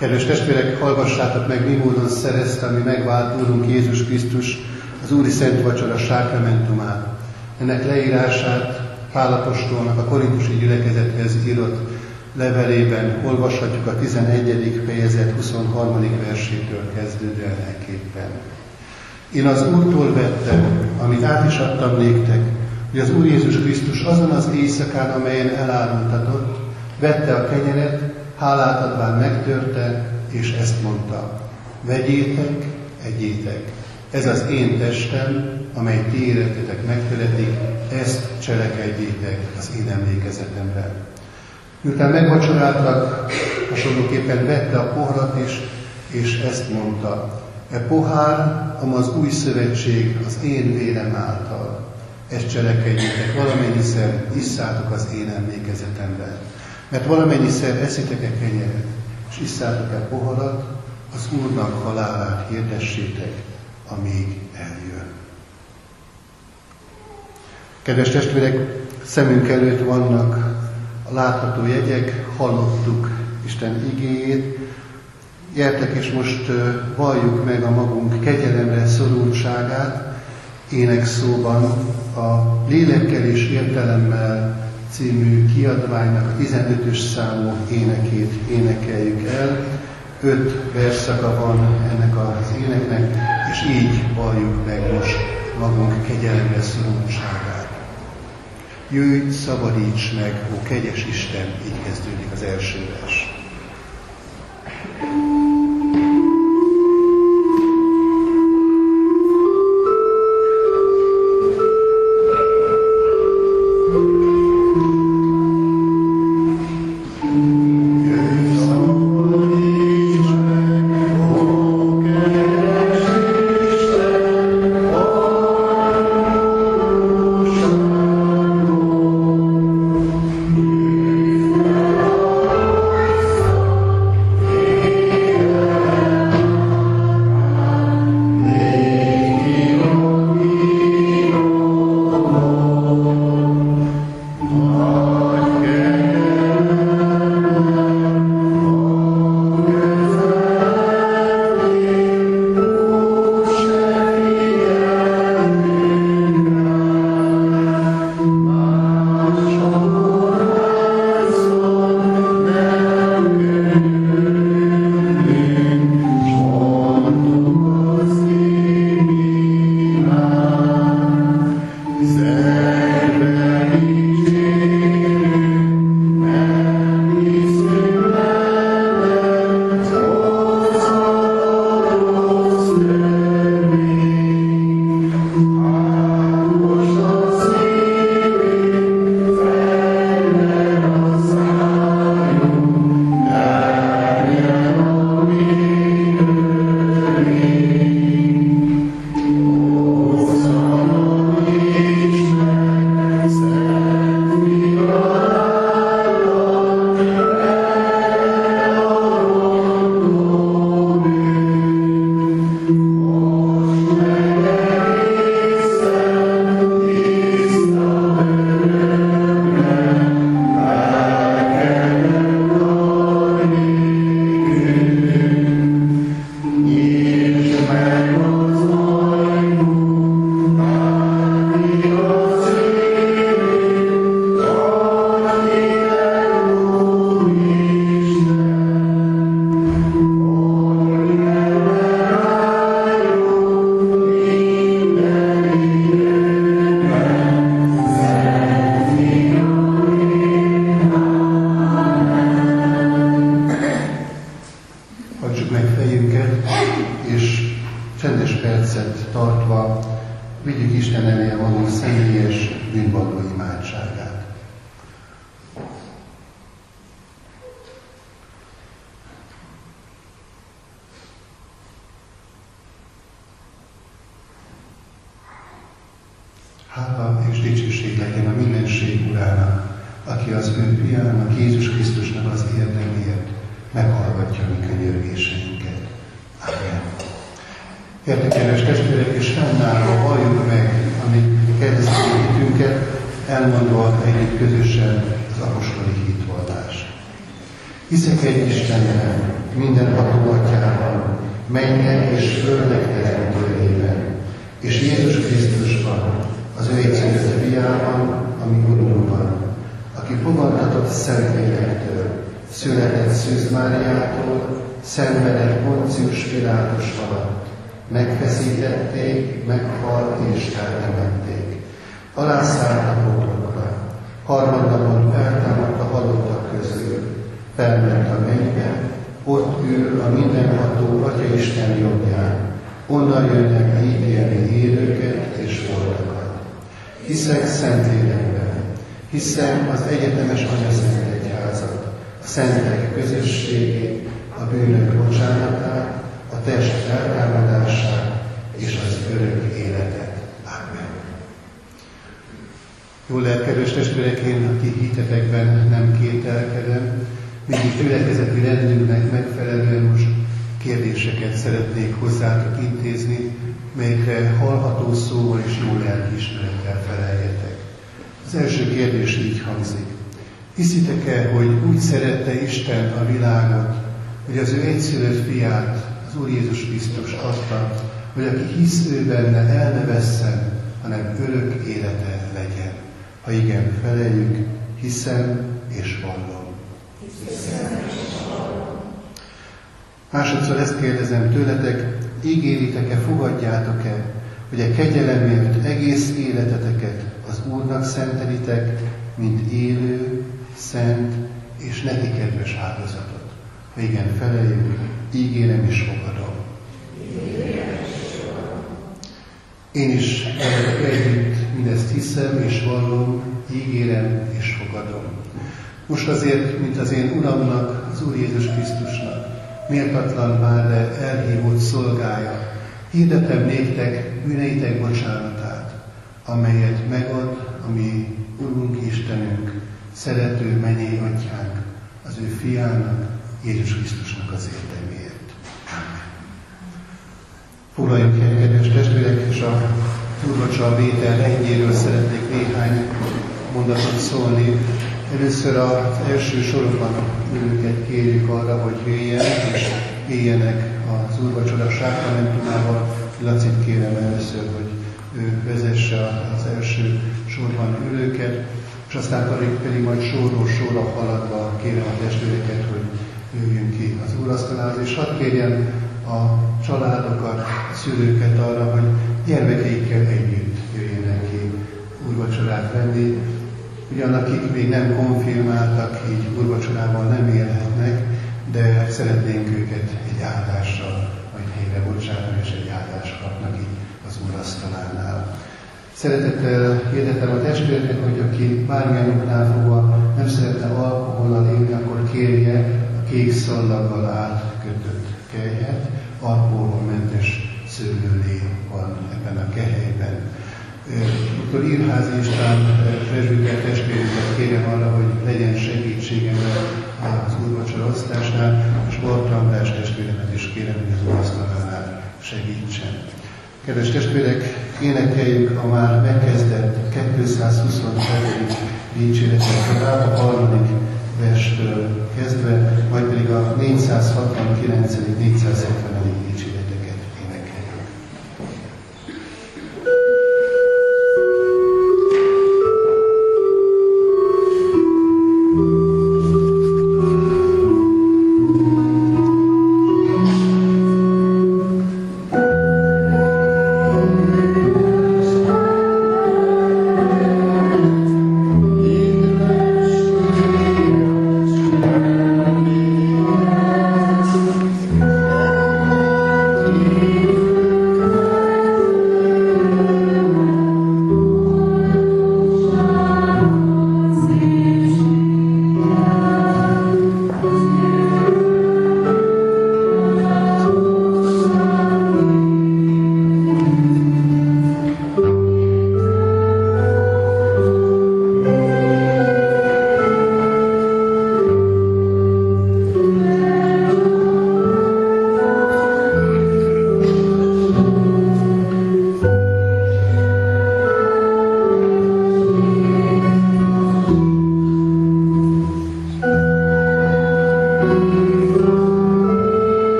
Kedves testvérek, hallgassátok meg, mi módon szerezte mi megvált Úrunk Jézus Krisztus az Úri Szent Vacsora sákramentumát. Ennek leírását Pálapostolnak a korintusi gyülekezethez írott levelében olvashatjuk a 11. fejezet 23. versétől kezdődően elképpen. Én az Úrtól vettem, amit át is adtam néktek, hogy az Úr Jézus Krisztus azon az éjszakán, amelyen elárultatott, vette a kenyeret, hálát adván megtörte, és ezt mondta. Vegyétek, egyétek. Ez az én testem, amely ti életetek megteletik, ezt cselekedjétek az én emlékezetemre. Miután megvacsoráltak, hasonlóképpen vette a pohrat is, és ezt mondta. E pohár, am az új szövetség az én vérem által. Ezt cselekedjétek, valamennyiszer isszátok az én emlékezetemben. Mert valamennyiszer eszitek e kenyeret, és isszátok e poharat, az Úrnak halálát hirdessétek, amíg eljön. Kedves testvérek, szemünk előtt vannak a látható jegyek, hallottuk Isten igéjét, Gyertek és most valljuk meg a magunk kegyelemre szorultságát, énekszóban a Lélekkel és Értelemmel című kiadványnak a 15-ös számú énekét énekeljük el. Öt verszaka van ennek az éneknek, és így valljuk meg most magunk kegyelemre szorultságát. Jöjj, szabadíts meg, ó kegyes Isten, így kezdődik az első vers. thank you Jó lelkedős testvérek, én, aki hitetekben nem kételkedem, mindig gyülekezeti rendünknek megfelelően most kérdéseket szeretnék hozzátok intézni, melyekre hallható szóval és jó lelkiismerettel feleljetek. Az első kérdés így hangzik. Hiszitek-e, hogy úgy szerette Isten a világot, hogy az ő egyszülött fiát, az Úr Jézus Krisztus adta, hogy aki hisz ő benne, el ne vesszen, hanem örök élete legyen. Ha igen, feleljük, hiszem és vallom. Másodszor ezt kérdezem tőletek, ígéritek-e, fogadjátok-e, hogy a kegyelemért egész életeteket az Úrnak szentelitek, mint élő, szent és neki kedves áldozatot. Ha igen, feleljük, ígérem és fogadom. Én is együtt mindezt hiszem és vallom, ígérem és fogadom. Most azért, mint az én Uramnak, az Úr Jézus Krisztusnak, méltatlan már, de elhívott szolgája, hirdetem néktek bűneitek bocsánatát, amelyet megad a mi Urunk Istenünk, szerető mennyei atyánk, az ő fiának, Jézus Krisztusnak az érdeméért. Amen. Foglaljunk el, kedves testvérek, és a Úrvacsa vétel rendjéről szeretnék néhány mondatot szólni. Először az első sorokban őket kérjük arra, hogy jöjjenek, és éljenek az úrvacsora sákramentumával. Lacit kérem először, hogy ő vezesse az első sorban ülőket, és aztán pedig, pedig majd sorról sorra haladva kérem a testvéreket, hogy jöjjünk ki az úrasztalához, és hadd kérjem a családokat, a szülőket arra, hogy gyermekeikkel együtt jöjjenek ki úrvacsorát venni, Ugyan akik még nem konfirmáltak, így urvacsorával nem élhetnek, de szeretnénk őket egy áldással, vagy helyre bocsátani, és egy áldást kapnak így az úrasztalánál. Szeretettel hirdetem a testvéreket, hogy aki bármilyen oknál fogva nem szeretne alkohollal élni, akkor kérje a kék szallaggal átkötött kelyhet, alkoholmentes szőlőlé van ebben a kehelyben Dr. Írházi István presbiter testvérünket kérem arra, hogy legyen segítségem az úrvacsora osztásnál, és Bort András testvéremet is kérem, hogy az úrasztalánál segítsen. Kedves testvérek, énekeljük a már megkezdett 227. dicséretet a harmadik verstől kezdve, majd pedig a 469. 470. dicséret.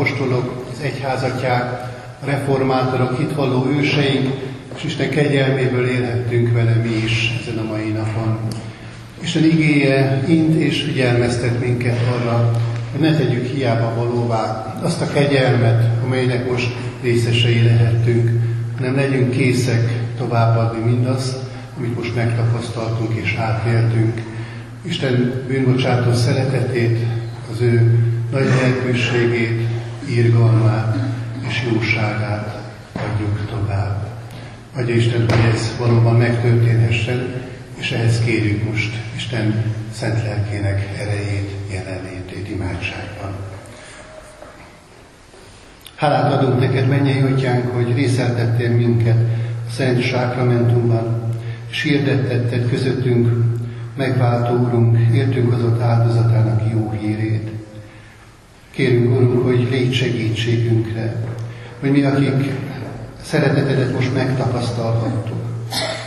Apostolok, az egyházatják, a reformátorok, hitvalló őseink, és Isten kegyelméből élhettünk vele mi is ezen a mai napon. Isten igéje int és figyelmeztet minket arra, hogy ne tegyük hiába valóvá azt a kegyelmet, amelynek most részesei lehettünk, hanem legyünk készek továbbadni mindazt, amit most megtapasztaltunk és átéltünk. Isten bűnbocsátó szeretetét, az ő nagy lehetőségét, írgalmát és jóságát adjuk tovább. Adja Isten, hogy ez valóban megtörténhessen, és ehhez kérjük most Isten szent lelkének erejét, jelenlétét imádságban. Hálát adunk neked, mennyei atyánk, hogy részeltettél minket a Szent Sákramentumban, és hirdettetted közöttünk megváltó Urunk, értünk ott áldozatának jó hírét. Kérünk, Urunk, hogy légy segítségünkre, hogy mi, akik szeretetedet most megtapasztalhattuk,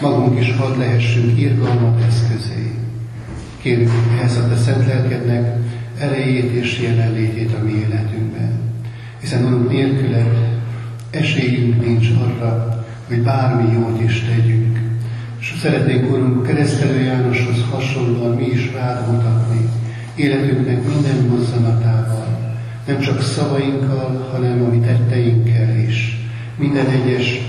magunk is hadd lehessünk irgalmat eszközé. Kérünk ehhez a te szent lelkednek erejét és jelenlétét a mi életünkben. Hiszen Urunk nélküled esélyünk nincs arra, hogy bármi jót is tegyünk. És szeretnénk, Urunk, keresztelő Jánoshoz hasonlóan mi is rád mutatni, életünknek minden mozzanatával, nem csak szavainkkal, hanem a mi tetteinkkel is. Minden egyes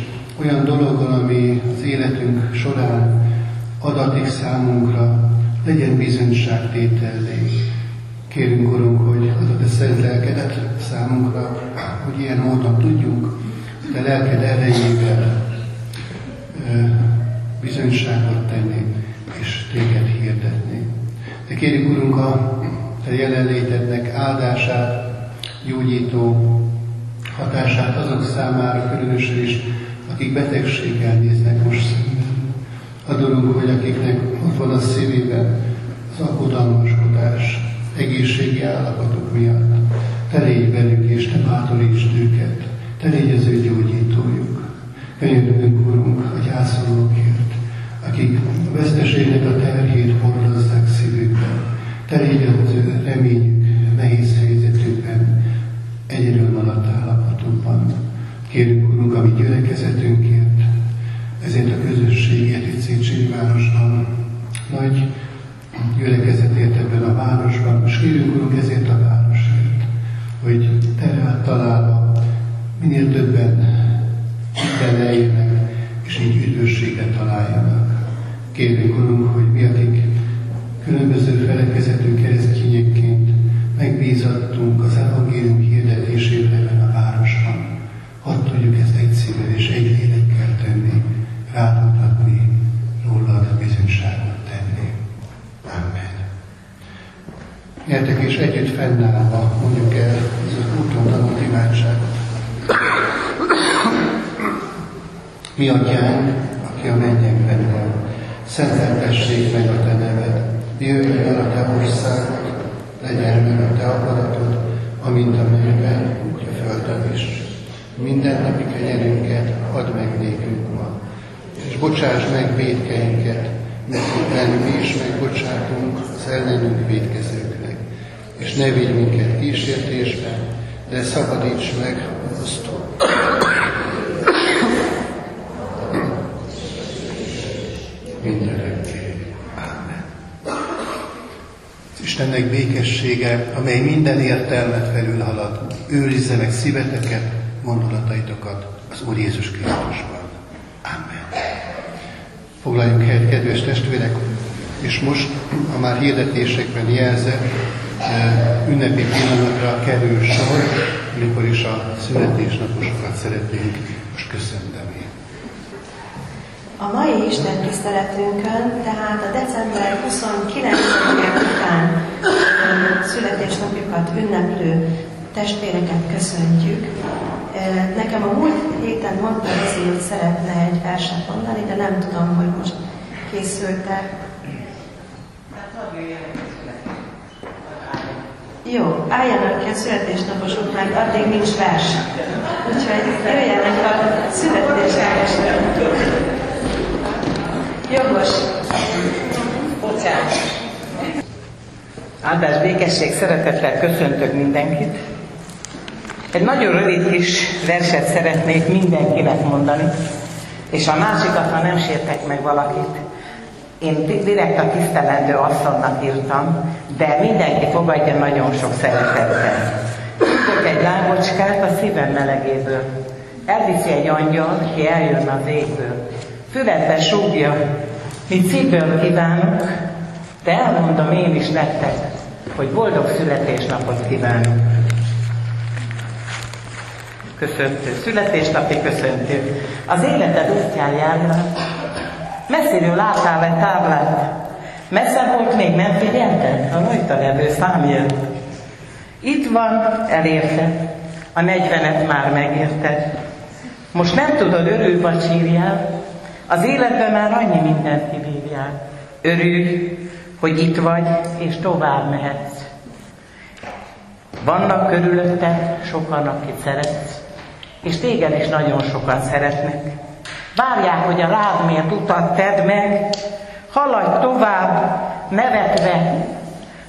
olyan dologgal, ami az életünk során adatik számunkra, legyen bizonyságtétellé. Kérünk, Urunk, hogy adott a szent lelkedet számunkra, hogy ilyen módon tudjunk de lelked erejével bizonyságot tenni, és téged hirdetni. De kérjük, Urunk, a Te jelenlétednek áldását, gyógyító hatását azok számára különösen is, akik betegséggel néznek most szemben. Adorunk, hogy akiknek ott van a szívében az aggodalmaskodás, egészségi állapotok miatt, te légy velük és te bátorítsd őket, Te légy az ő gyógyítójuk. Könyörülünk, Urunk, a gyászolókért, akik a veszteségnek a terhét hordozzák szívükben. Te légy az ő reményük nehéz helyzetükben, egyedül maradt állapotunkban. Kérünk, Urunk, a mi gyülekezetünkért, ezért a közösségért itt Széchenyi nagy gyülekezetért ebben a városban. Most kérünk, Urunk, ezért a városért, hogy Te találva minél többen ide lejjenek, és így üdvösséget találjanak. Kérünk, Urunk, hogy mi, akik különböző felekezetű keresztényekként megbízattunk az evangélium hirdetésére ebben a városban, hadd tudjuk ezt egy szívvel és egy lélekkel tenni, rámutatni, rólad bizonyságot tenni. Amen. Gyertek és együtt fennállva mondjuk el az úton tanult imádságot. Mi atyánk, aki a mennyekben van, szenteltessék meg a te neved, jöjjön el a te országod, legyen meg a te akaratod, amint a mennyben, úgy a földön is. Minden napi kenyerünket add meg nékünk ma, és bocsáss meg védkeinket, mert mi is megbocsátunk az ellenünk védkezőknek. És ne vigy minket kísértésbe, de szabadíts meg azt, mindörökké. Istennek békessége, amely minden értelmet felülhalad, őrizze meg szíveteket, gondolataitokat az Úr Jézus Krisztusban. Amen. Foglaljunk helyet, kedves testvérek, és most a már hirdetésekben jelzett eh, ünnepi pillanatra kerül sor, amikor is a születésnaposokat szeretnénk most köszönteni. A mai Isten tiszteletünkön, tehát a december 29-e után születésnapjukat ünneplő testvéreket köszöntjük. Nekem a múlt héten mondta Rozi, hogy szeretne egy verset mondani, de nem tudom, hogy most készült-e. Jó, álljanak ki a születésnaposok, mert addig nincs vers. Úgyhogy jöjjenek a születésnaposok. Jogos. Bocsánat. Áldás békesség, szeretettel köszöntök mindenkit. Egy nagyon rövid kis verset szeretnék mindenkinek mondani, és a másikat, ha nem sértek meg valakit, én direkt a tisztelendő asszonynak írtam, de mindenki fogadja nagyon sok szeretettel. Tudok egy lábocskát a szívem melegéből. Elviszi egy angyal, ki eljön az égből. Füvedbe súgja, mit szívből kívánok, de elmondom én is nektek, hogy boldog születésnapot kívánok. Köszöntő, születésnapi köszöntő. Az életed útján járnak, messziről láttál-e táblát? Messze volt még, nem figyelted? A rajta levő számjel. Itt van, elérte. A negyvenet már megérted. Most nem tudod, örül vagy sírjál, az életben már annyi mindent kibírjál. Örülj, hogy itt vagy, és tovább mehetsz. Vannak körülötted sokan, akit szeretsz, és téged is nagyon sokan szeretnek. Várják, hogy a rád miért utat tedd meg, haladj tovább, nevetve,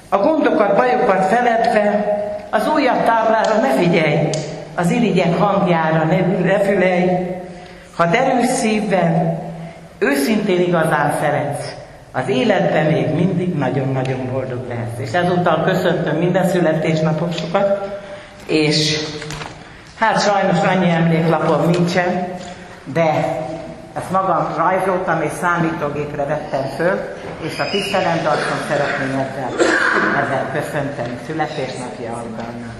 a gondokat, bajokat feledve, az újabb táblára ne figyelj, az irigyek hangjára ne, ne fülelj, ha derűs szívvel, őszintén igazán szeretsz, az életben még mindig nagyon-nagyon boldog lehetsz. És ezúttal köszöntöm minden születésnaposokat, és hát sajnos annyi emléklapom nincsen, de ezt magam rajzoltam és számítógépre vettem föl, és a tisztelemtartom szeretném ezzel, ezzel köszönteni születésnapja alkalmával.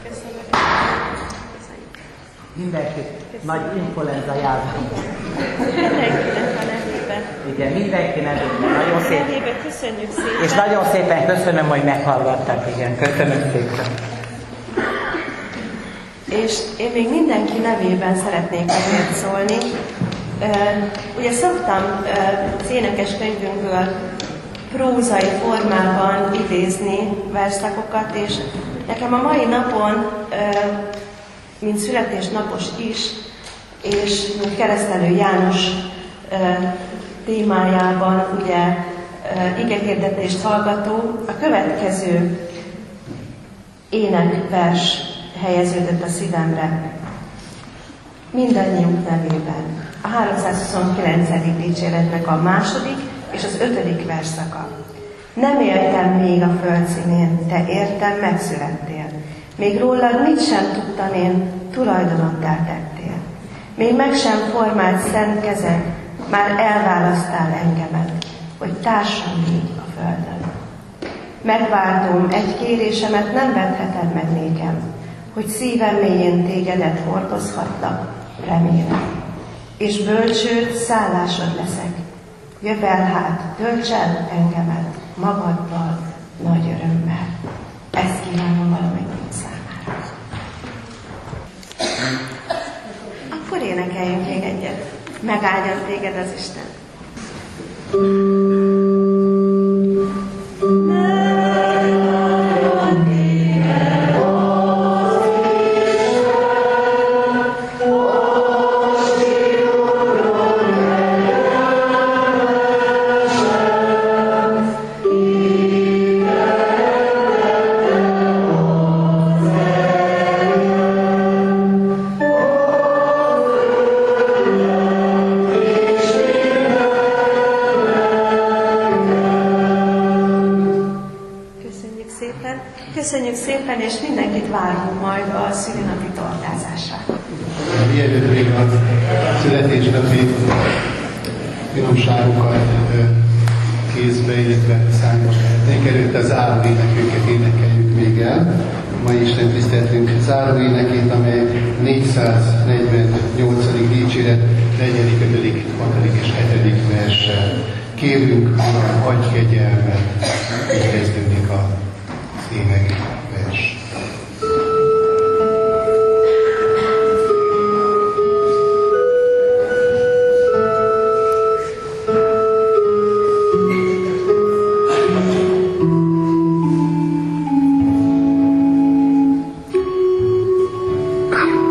Mindenki nagy influenza járvány. Igen, mindenki nevében. Nagyon szépen. köszönjük szépen. És nagyon szépen köszönöm, hogy meghallgattak. Igen, köszönöm szépen. És én még mindenki nevében szeretnék azért szólni. ugye szoktam az énekes könyvünkből prózai formában idézni verszakokat, és nekem a mai napon mint születésnapos is, és mint keresztelő János témájában ugye igehirdetést hallgató, a következő énekvers helyeződött a szívemre. Mindannyiunk nevében. A 329. dicséretnek a második és az ötödik verszaka. Nem éltem még a földszínén, te értem, megszülettél. Még rólad mit sem tudtam én, tulajdonottá tettél. Még meg sem formált szent kezed, már elválasztál engemet, hogy társam légy a földön. Megváltom, egy kérésemet nem vetheted meg nékem, hogy szívem mélyén tégedet hordozhatlak, remélem. És bölcsőt szállásod leszek. Jövel hát, tölts el engemet magaddal nagy örömmel. Ezt kívánom valamennyi számára. Akkor énekeljünk még egyet. Megáldjon téged az Isten. come.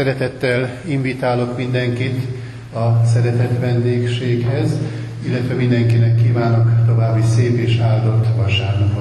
Szeretettel invitálok mindenkit a szeretett vendégséghez, illetve mindenkinek kívánok további szép és áldott vasárnapot.